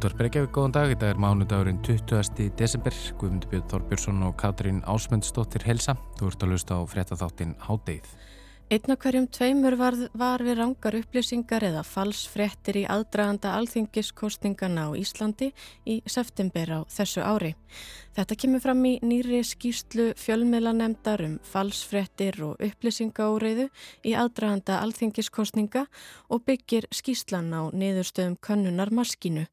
Útvar Breykjavík, góðan dag. Þetta er mánudagurinn 20. desember. Guðmundur Björn Þorbjörnsson og Katrín Ásmundsdóttir helsa. Þú ert að lusta á fréttaþáttin Hádeið. Einn af hverjum tveimur var, var við rangar upplýsingar eða falsfrettir í aðdraganda alþingiskostningana á Íslandi í september á þessu ári. Þetta kemur fram í nýri skýslu fjölmiðlanemdar um falsfrettir og upplýsingaóreiðu í aðdraganda alþingiskostninga og byggir skýslan á niðurstöðum könnunar maskínu.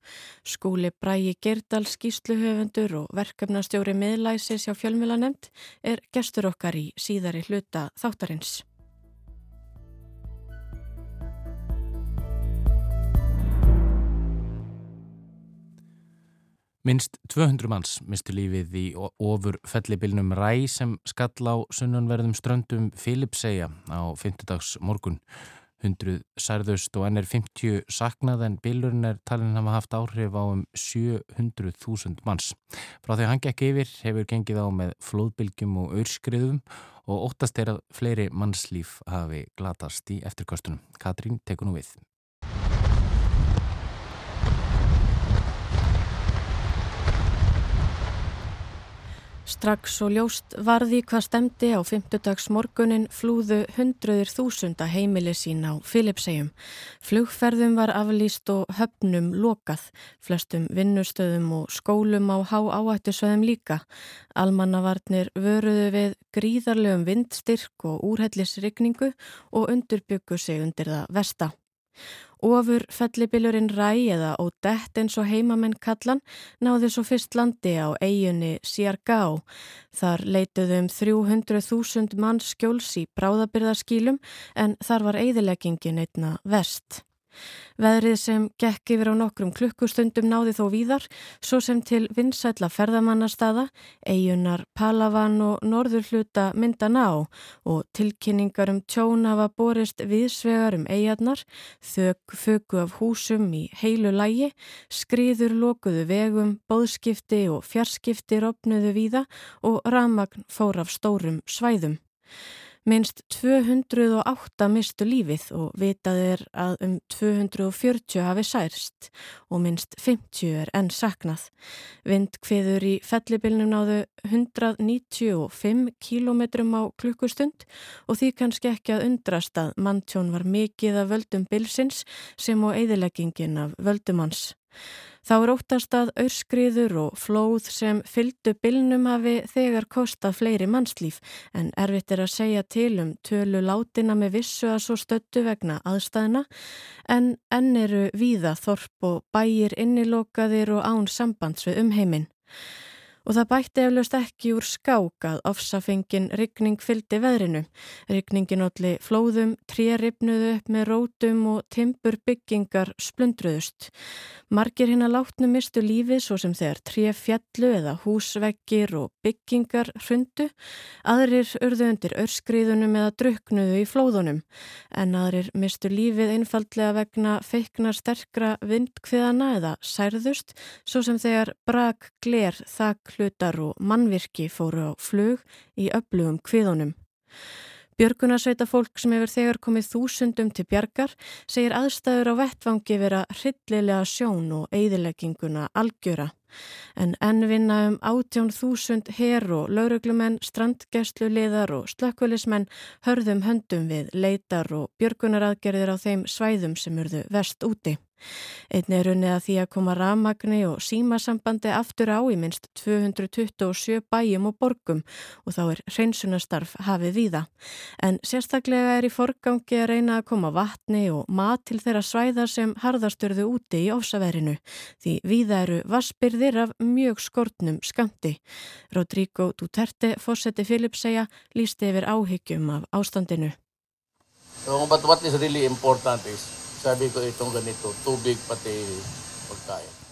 Skúli Bræi Gerdal skýsluhöfundur og verkefnastjóri miðlæsis hjá fjölmiðlanemd er gestur okkar í síðari hluta þáttarins. Minst 200 manns mistu lífið í ofur fellibilnum Ræ sem skall á sunnanverðum ströndum Filipsegja á 5. dags morgun. 100 særðust og enn er 50 saknað en bilurinn er talin hafa haft áhrif á um 700.000 manns. Frá því hann gekk yfir hefur gengið á með flóðbylgjum og örskriðum og óttast er að fleiri mannslíf hafi glatast í eftirkostunum. Katrín tekur nú við. Strax og ljóst varði hvað stemdi á fymtudags morgunin flúðu hundruður þúsunda heimili sín á Filipsegjum. Flugferðum var aflýst og höfnum lokað, flestum vinnustöðum og skólum á há áættusöðum líka. Almannavarnir vöruðu við gríðarlegum vindstyrk og úrhellisrykningu og undurbyggu sig undir það vesta. Ofur fellibilurinn Ræ eða Odette eins og heimamenn kallan náði svo fyrst landi á eiginni Siargá. Þar leituðu um 300.000 manns skjóls í bráðabyrðarskílum en þar var eidileggingin einna vest. Veðrið sem gekk yfir á nokkrum klukkustundum náði þó víðar, svo sem til vinsætla ferðamannastada, eigunar Palavan og norður hluta myndan á og tilkynningar um tjón hafa borist viðsvegar um eigarnar, þög fögu af húsum í heilu lægi, skriður lokuðu vegum, bóðskipti og fjarskipti rofnuðu víða og ramagn fór af stórum svæðum. Minst 208 mistu lífið og vitað er að um 240 hafi særst og minst 50 er enn saknað. Vindkviður í fellibilnum náðu 195 km á klukkustund og því kannski ekki að undrast að manntjón var mikið af völdum bilsins sem á eðileggingin af völdumanns. Þá er óttast að örskriður og flóð sem fyldu bylnum hafi þegar kostað fleiri mannslíf en erfitt er að segja til um tölu látina með vissu að svo stöttu vegna aðstæðina en enn eru víða þorp og bæir innilokaðir og án sambands við umheiminn. Og það bætti eflaust ekki úr skák að ofsafengin ryggning fyldi veðrinu. Rygningin allir flóðum, tréripnuðu upp með rótum og timpur byggingar splundruðust. Margir hinn að látnu mistu lífi svo sem þegar tréfjallu eða húsveggir og byggingar hrundu. Aðrir urðu undir örskriðunum eða druknuðu í flóðunum. En aðrir mistu lífið einfallega vegna feikna sterkra vindkviðana eða særðust svo sem þegar brak gler þakk hlutar og mannvirki fóru á flug í öflugum kviðunum. Björgunarsveita fólk sem hefur þegar komið þúsundum til bjargar segir aðstæður á vettvangi vera hryllilega sjón og eigðilegginguna algjöra. En ennvinna um 18.000 herr og lauruglumenn, strandgæslu liðar og slökkvölismenn hörðum höndum við leitar og björgunaraðgerðir á þeim svæðum sem urðu vest úti. Einn er unnið að því að koma rafmagni og símasambandi aftur á í minst 227 bæjum og borgum og þá er hreinsunastarf hafið víða. En sérstaklega er í forgangi að reyna að koma vatni og mat til þeirra svæðar sem harðasturðu úti í ósaverinu því víða eru vassbyrðir af mjög skortnum skamti. Rodrigo Duterte, fósetti Filipsegja, lísti yfir áhyggjum af ástandinu. So, sabi ko itong ganito, tubig pati pagkain.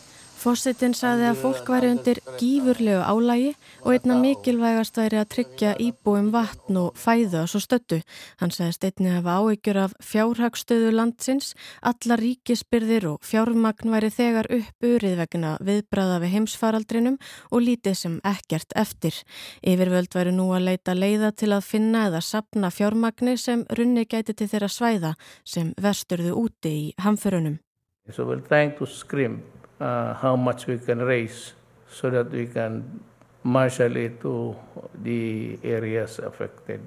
Fossetin saði að fólk væri undir gífurlegu álægi og einna mikilvægast væri að tryggja íbúum vatn og fæðu að svo stöttu. Hann sagðist einni að hafa áhyggjur af fjárhagstöðu landsins, alla ríkisbyrðir og fjármagn væri þegar uppurið vegna viðbræða við heimsfaraldrinum og lítið sem ekkert eftir. Yfirvöld væri nú að leita leiða til að finna eða sapna fjármagni sem runni gæti til þeirra svæða sem vesturðu úti í hamförunum. So uh, how much we can raise so that we can marshal it to the areas affected.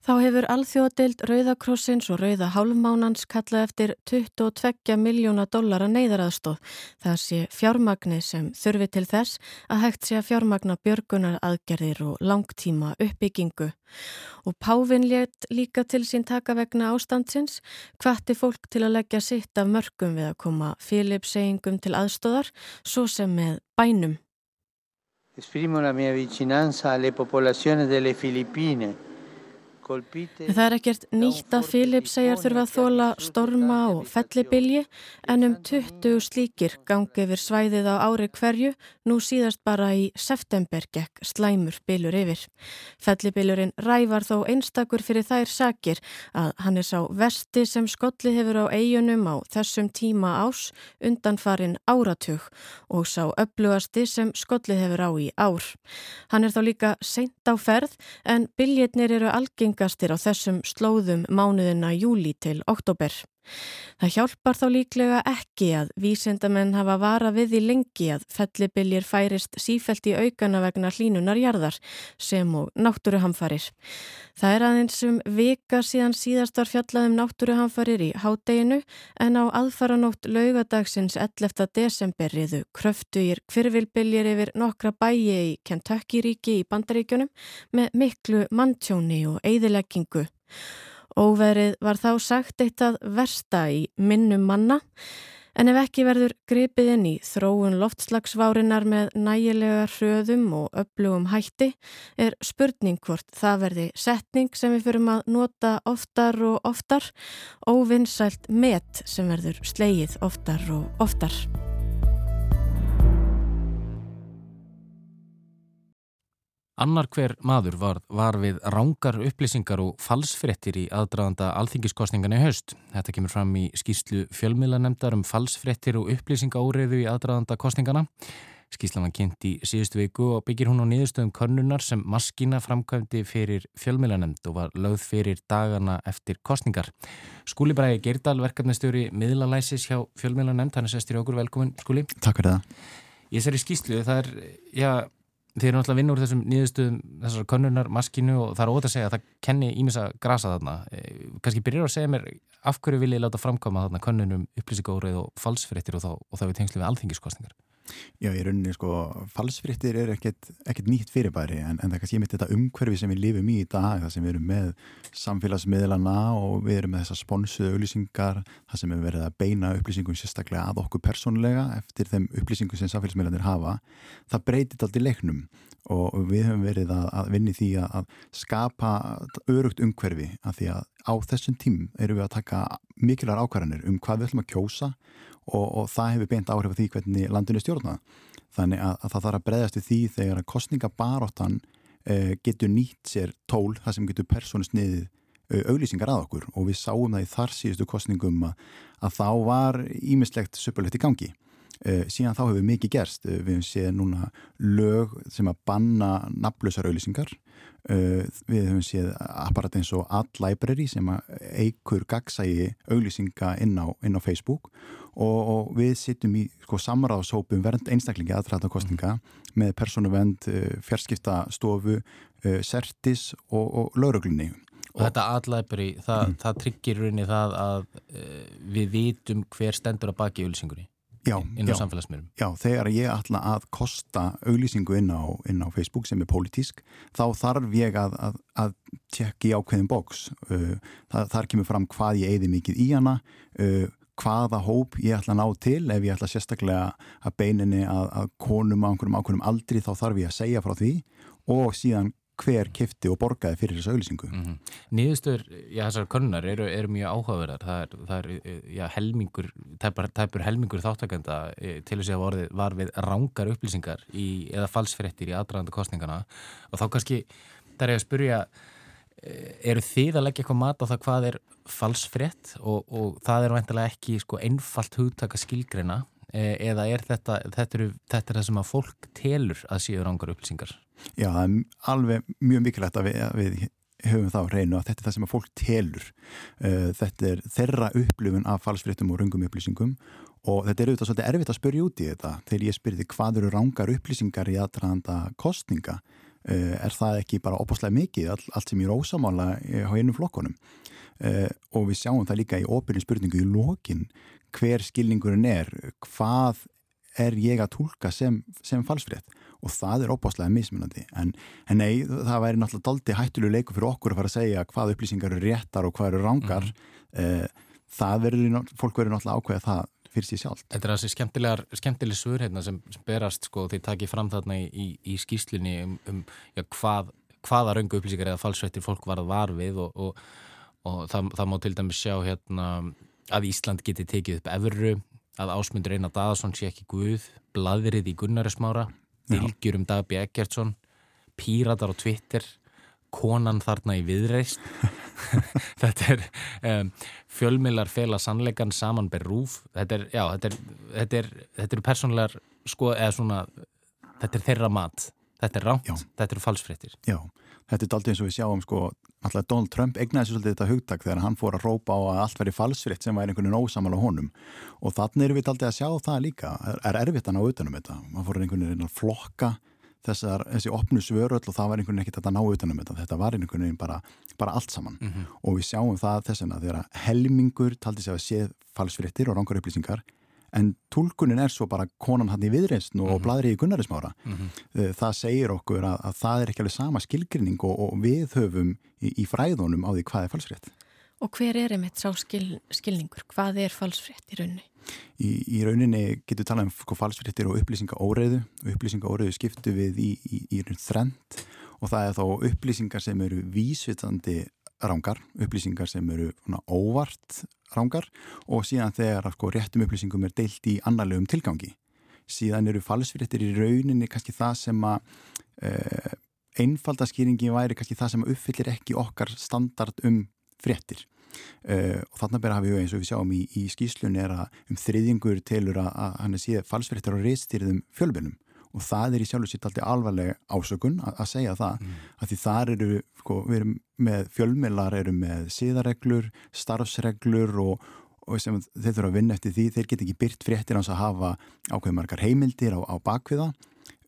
Þá hefur alþjóðadeild Rauðakrossins og Rauða Hálfmánans kallað eftir 22 miljóna dollara neyðaraðstóð. Það sé fjármagni sem þurfi til þess að hægt sé að fjármagna björgunar aðgerðir og langtíma uppbyggingu. Og Pávin létt líka til sín taka vegna ástandsins, hvati fólk til að leggja sitt af mörgum við að koma Filipseyingum til aðstóðar, svo sem með bænum. Esprimo la mia vicinanza alle popolazioni delle Filippine það er ekkert nýtt að Filip segjar þurfa að þóla storma og fellibilji en um 20 slíkir gangi yfir svæðið á ári hverju nú síðast bara í september gekk slæmur bilur yfir. Fellibilurinn rævar þó einstakur fyrir þær sakir að hann er sá vesti sem skolli hefur á eigunum á þessum tíma ás undanfarin áratug og sá öflugasti sem skolli hefur á í ár. Hann er þá líka seint á ferð en biljirnir eru algeng algengastir á þessum slóðum mánuðina júli til oktober. Það hjálpar þá líklega ekki að vísendamenn hafa vara við í lengi að fellibiljir færist sífælt í aukana vegna hlínunarjarðar sem og náttúruhamfarir. Það er aðeins um vika síðan síðast var fjallaðum náttúruhamfarir í hádeginu en á aðfaranótt laugadagsins 11. desember riðu kröftuðir kvirvilbiljir yfir nokkra bæi í Kentucky ríki í bandaríkjunum með miklu manntjóni og eigðileggingu. Óverið var þá sagt eitt að versta í minnum manna en ef ekki verður gripið inn í þróun loftslagsvárinar með nægilega hröðum og öflugum hætti er spurning hvort það verði setning sem við fyrum að nota oftar og oftar óvinnsælt met sem verður slegið oftar og oftar. Annar hver maður var, var við rángar upplýsingar og falsfrettir í aðdraðanda alþingiskostningan í haust. Þetta kemur fram í skýslu fjölmiðlanemdar um falsfrettir og upplýsingaóriðu í aðdraðanda kostningana. Skýslan var kynnt í síðustu viku og byggir hún á niðurstöðum könnunar sem maskina framkvæmdi fyrir fjölmiðlanemd og var lögð fyrir dagana eftir kostningar. Skúli Bræði Geirdal, verkefnastjóri miðlalæsis hjá fjölmiðlanemd, hann er sestir okkur, velkomin Skúli. Takk fyrir það. Ég Þeir eru náttúrulega að vinna úr þessum nýðustuðum þessar konurnar, maskinu og það er ótaf að segja að það kenni ímis að grasa þarna. Eh, Kanski byrjar að segja mér af hverju vil ég láta framkama þarna konunum upplýsingórið og falsfrittir og þá, og þá við tengslu við alþingiskostningar. Já, í rauninni sko, falsfrittir er ekkert, ekkert nýtt fyrirbæri en, en það er kannski mitt þetta umhverfi sem við lifum í í dag, það sem við erum með samfélagsmiðlana og við erum með þessar sponsuðu auðlýsingar, það sem við verðum að beina upplýsingum sérstaklega að okkur persónlega eftir þeim upplýsingum sem samfélagsmiðlanir hafa, það breytir alltaf leiknum og við höfum verið að, að vinni því að, að skapa örugt umhverfi að því að á þessum tím eru við að taka mikilvægar ákvarðanir um hvað við ætlum að kjósa og, og það hefur beint áhrif af því hvernig landinu stjórna þannig að, að það þarf að breyðast við því þegar að kostningabaróttan eh, getur nýtt sér tól það sem getur persónusniðið eh, auglýsingar að okkur. Og við sáum það í þar síðustu kostningum að, að þá var ímislegt söpulegt í gangi síðan þá hefur mikið gerst eh, við hefum séð núna lög sem að banna nafnlausar auglýsingar eh, við hefum séð apparat eins og Adlibrary sem að eigur gagsægi auglýsinga inn inn á Facebook og, og við sittum í sko, samráðshópum vernd einstaklingi aðræða kostninga mm. með persónuvernd, eh, fjarskiptastofu, eh, sertis og, og lauruglunni. Og þetta aðlæperi, það, mm. það tryggir rauninni það að uh, við vitum hver stendur að baki auðlýsingunni inn á samfélagsmiðlum. Já, þegar ég ætla að kosta auðlýsingu inn á, inn á Facebook sem er pólitísk, þá þarf ég að, að, að tjekka í ákveðin bóks. Uh, þar kemur fram hvað ég eigði mikið í hana, uh, hvaða hóp ég ætla að ná til ef ég ætla sérstaklega að beininni að, að konum á einhverjum ákveðnum aldri þá þarf ég að segja frá því og síðan hver kifti og borgaði fyrir þessu auðlýsingu. Mm -hmm. Nýðustur, já þessar konunar eru, eru mjög áhugaverðar, það er, það er já, helmingur, tæpur, tæpur helmingur þáttakenda e, til þess að orðið var við rángar upplýsingar í, eða falsfrettir í aðdraðanda kostningana og þá kannski, það er að spurja Eh, eru þið að leggja eitthvað mat á það hvað er falsfrétt og, og það er vantilega ekki sko, einfalt hugtaka skilgreina eða er þetta, þetta, eru, þetta er það sem að fólk telur að séu rángar upplýsingar? Já, það er alveg mjög mikilvægt að við, að við höfum þá reynu að þetta er það sem að fólk telur. Eh, þetta er þeirra upplifun af falsfréttum og rungum upplýsingum og þetta er auðvitað svolítið erfitt að spyrja út í þetta þegar ég spyrði hvað eru rángar upplýsingar í aðdraðanda kostninga uh, er það ekki bara opaslega mikið all, allt sem er ósamála á einum flokkonum og við sjáum það líka í óbyrjum spurningu í lokin hver skilningurinn er hvað er ég að tólka sem, sem falsfrétt og það er opaslega mismunandi en, en nei, það væri náttúrulega daldi hættulegu leiku fyrir okkur að fara að segja hvað upplýsingar eru réttar og hvað eru rángar mm. það verður, fólk verður náttúrulega ákveða það fyrir síð sjálf. Þetta er þessi skemmtileg svör hérna sem, sem berast sko því takið fram þarna í, í, í skýslunni um, um já, hvað, hvaða raungu upplýsingar eða falsvettir fólk varð var við og, og, og það, það má til dæmis sjá hérna að Ísland geti tekið upp efru, að ásmundur Einar Daðarsson sé ekki guð, bladrið í Gunnarismára, Vilgjur um Dagbí Eggertsson, píratar á Twitter, konan þarna í viðreist þetta er um, fjölmilar fela sannleikan saman ber rúf. Þetta er, já, þetta er, þetta er, þetta er persónlegar, sko, eða svona þetta er þeirra mat, þetta er ránt þetta eru falsfrittir. Já, þetta er aldrei eins og við sjáum, sko, alltaf Donald Trump egnaði sér svolítið þetta hugtak þegar hann fór að rópa á að allt væri falsfritt sem væri einhvern veginn ósamal á honum. Og þannig erum við aldrei að sjá það líka. Er, er erfitt að ná utanum þetta, maður fór einhvern veginn að flokka þessar, þessi opnu svöröll og það var einhvern veginn ekkert að ná utanum þetta, þetta var einhvern veginn bara, bara allt saman. Mm -hmm. og við sjáum það þess vegna þegar helmingur taldi sig að séð falsfrittir og rángar upplýsingar en tólkunin er svo bara konan hann í viðreysn og mm -hmm. bladri í gunnarismára mm -hmm. það segir okkur að, að það er ekki alveg sama skilgrinning og, og við höfum í, í fræðunum á því hvað er falsfritt Og hver er einmitt sá skil, skilningur? Hvað er falsfritt í rauninni? Í, í rauninni getur talað um sko, falsfrittir og upplýsinga óreiðu upplýsinga óreiðu skiptu við í, í, í þrend og það er þá upplýsingar sem eru vísvitandi rángar, upplýsingar sem eru svona, óvart rángar og síðan þegar sko, réttum upplýsingum er deilt í annarlegum tilgangi. Síðan eru falsfrittir í rauninni kannski það sem að e, einfaldaskýringi væri kannski það sem uppfyllir ekki okkar standard um frittir Uh, og þannig að hafa við eins og við sjáum í, í skýslunni er að um þriðingur telur að, að hann er síðan falsfyrirtar og reystýrðum fjölbunum og það er í sjálf og sitt alltaf alvarlega ásökun að, að segja það. Mm. að því þar eru, sko, við erum með fjölmilar, eru með síðareglur starfsreglur og, og sem þeir þurfa að vinna eftir því, þeir get ekki byrt fréttir á þess að hafa ákveðmarkar heimildir á, á bakviða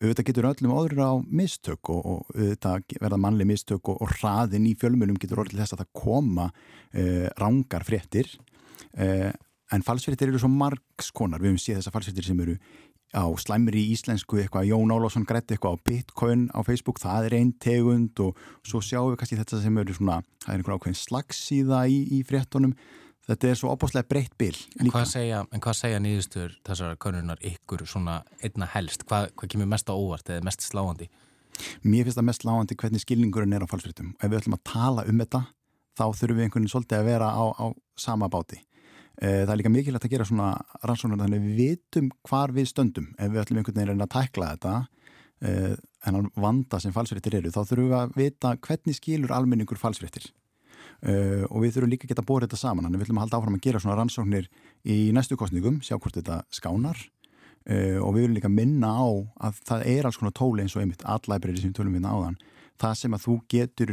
auðvitað getur öllum áður á mistök og, og auðvitað verða mannleg mistök og, og hraðin í fjölmjölum getur orðið þess að það koma uh, rángar fréttir. Uh, en falsfréttir eru svo margskonar, við hefum séð þessa falsfréttir sem eru á slæmri íslensku eitthvað, Jón Ólásson greitt eitthvað á Bitcoin á Facebook, það er einn tegund og svo sjáum við kannski þetta sem eru svona, það er einhver ákveðin slagsíða í, í fréttunum. Þetta er svo opáslega breytt bil en hvað, segja, en hvað segja nýðustur þessar konunar ykkur svona einna helst? Hvað, hvað kemur mest á óvart eða mest sláandi? Mér finnst það mest sláandi hvernig skilningurinn er á falsfritum ef við ætlum að tala um þetta þá þurfum við einhvern veginn svolítið að vera á, á sama báti það er líka mikilvægt að gera svona rannsóknar þannig við vitum hvar við stöndum. Ef við ætlum einhvern veginn að tækla þetta eh, en að vanda sem falsfrittir eru þá þurfum við að vita hvernig skilur almenningur falsfrittir Uh, og við þurfum líka að geta bórið þetta saman. En við ætlum að halda áfram að gera svona rannsóknir í næstu kostningum, sjá hvort þetta skánar. Og við viljum líka minna á að það er alls konar tóli eins og einmitt allæbreyri sem tölum við náðan það sem að þú getur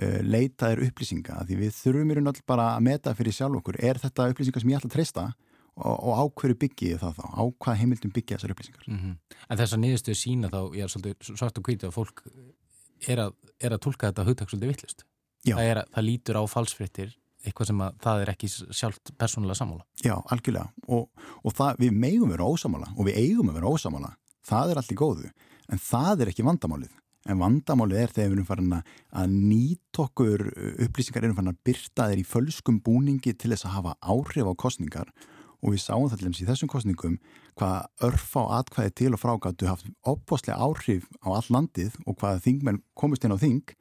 uh, leitaðir upplýsinga því við þurfum í raun all bara að meta fyrir sjálf okkur er þetta upplýsingar sem ég ætla að treysta og, og á hverju byggja ég það þá? Á hvað heimildum byggja þessar upplýsingar? Mm -hmm. En þess að niðurstuðu sína þá ég er svolítið svart og hvítið að fólk er að, er að tólka þetta hugtak svolítið vittlust það, er, það lítur á falsfrittir eitthvað sem að það er ekki sjálft persónulega sammála. Já, algjörlega. Og, og það, við megum vera ósamála og við eigum vera ósamála, það er allt í góðu. En það er ekki vandamálið en vandamálið er þegar við erum farin að nýt okkur upplýsingar erum farin að byrta þeir í fölskum búningi til þess að hafa áhrif á kostningar og við sáum það til dæmis í þessum kostningum hvað örf á atkvæði til og frágætu haft opboslega áhrif á all landið og hvað þingmenn komist inn á þing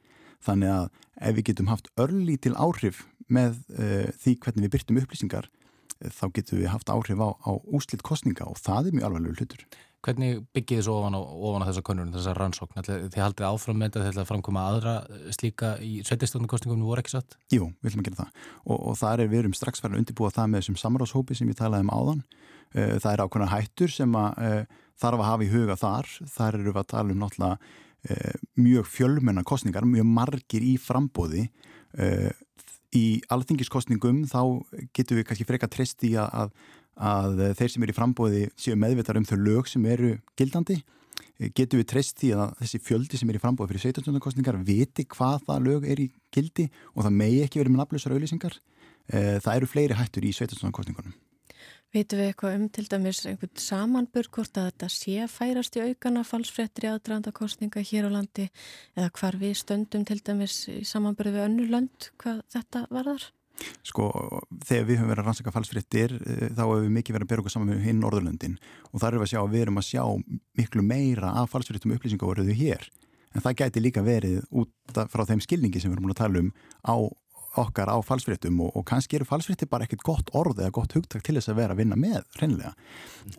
Þannig að ef við getum haft örlí til áhrif með uh, því hvernig við byrtum upplýsingar uh, þá getum við haft áhrif á, á úslitt kostninga og það er mjög alveg hlutur. Hvernig byggir þið svo ofan á, ofan á þessa konurinn, þessa rannsókn? Þið haldið áfram með þetta til að framkoma aðra eh, slíka í sveitistofnarkostningum voru ekki satt? Jú, við ætlum að gera það og, og það er við erum strax verið að undirbúa það með þessum samráðshópi sem ég talaði um áðan. Uh, það er ákveðna hættur sem að þarf að hafa í huga þar. Þar eru við að tala um náttúrulega Eh, mjög fjölmennar kostningar, mjög margir í frambóði eh, í alþingiskostningum þá getur við kannski freka trist í að, að þeir sem eru í frambóði séu meðvitar um þau lög sem eru gildandi. Getur við treyst því að þessi fjöldi sem er í frambóði fyrir sveitarstjórnarkostningar viti hvað það lög er í gildi og það megi ekki verið með nafnlausar auðlýsingar það eru fleiri hættur í sveitarstjórnarkostningunum Vitum við eitthvað um til dæmis einhvern samanburð hvort að þetta sé færast í aukana falsfrettir í aðdrandakostninga hér á landi eða hvar við stöndum til dæmis í samanburð við önnu lönd hvað þetta varðar? Sko, þegar við höfum verið að rannsaka falsfrettir eh, þá hefur við mikið verið að bera okkur saman með hinn Norðurlöndin. Og þar erum við að sjá að við erum að sjá miklu meira af falsfrettum upplýsingavoröðu hér. En það gæti líka verið út frá þeim skilningi sem við erum að tala um á okkar á falsfréttum. Og, og kannski eru falsfrétti bara ekkert gott orð eða gott hugtak til þess að vera að vinna með hreinlega.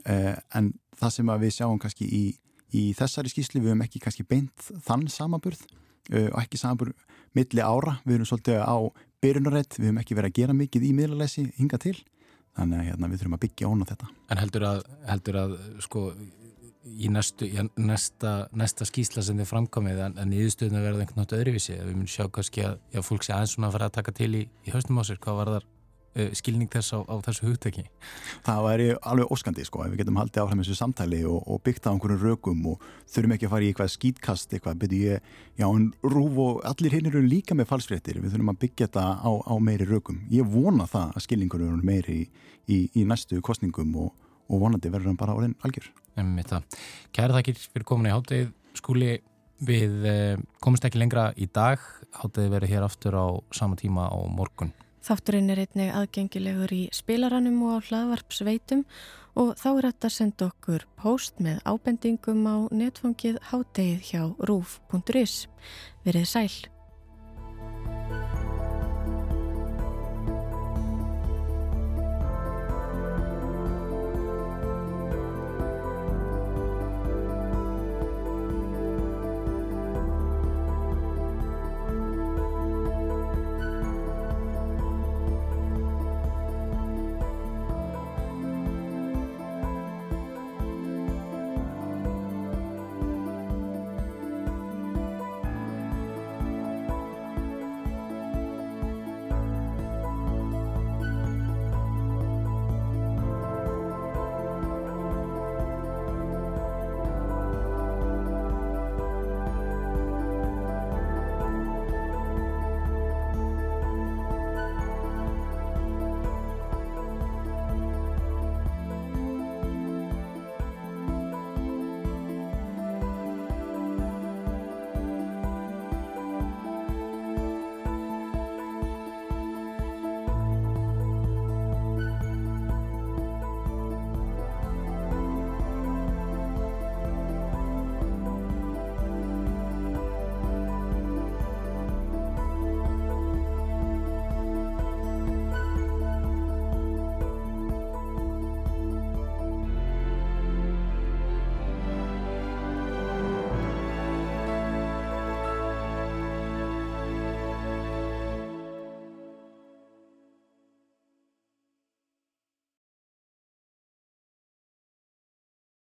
Uh, en það sem við sjáum kannski í, í þessari skýsli við höfum ekki kannski beint þann samanburð uh, og ekki samanburð milli ára, við erum svolítið á byrjunarreitt, við höfum ekki verið að gera mikið í miðlarleysi hinga til. Þannig að hérna, við þurfum að byggja ón á þetta. En heldur að, heldur að sko í næstu, í næsta, næsta skýsla sem þið framkomið en, en íðstöðuna verða einhvern náttúrulega öðruvísi. Við munum sjá kannski að já, fólk sé aðeins svona að fara að taka til í, í höstum á sér hvað var þar skilning þess á, á þessu hugteki Það væri alveg óskandi sko við getum haldið áfram þessu samtali og, og byggt á einhverju rökum og þurfum ekki að fara í eitthvað skýtkast eitthvað, byrju ég, já en rúf og allir hinn eru líka með falsfréttir við þurfum að byggja þetta á, á meiri rökum. Ég vona það að skilningur eru meiri í, í næstu kostningum og, og vonandi verður hann bara orðin algjör. Kæra þakkir fyrir komin í háttegið skúli. Við eh, komumst ekki lengra í dag. Háttegið verið hér aftur á sama tíma á morgun Þátturinn er einnig aðgengilegur í spilaranum og á hlaðvarpsveitum og þá er þetta að senda okkur post með ábendingum á netfangið háttegið hjá rúf.is Verið sæl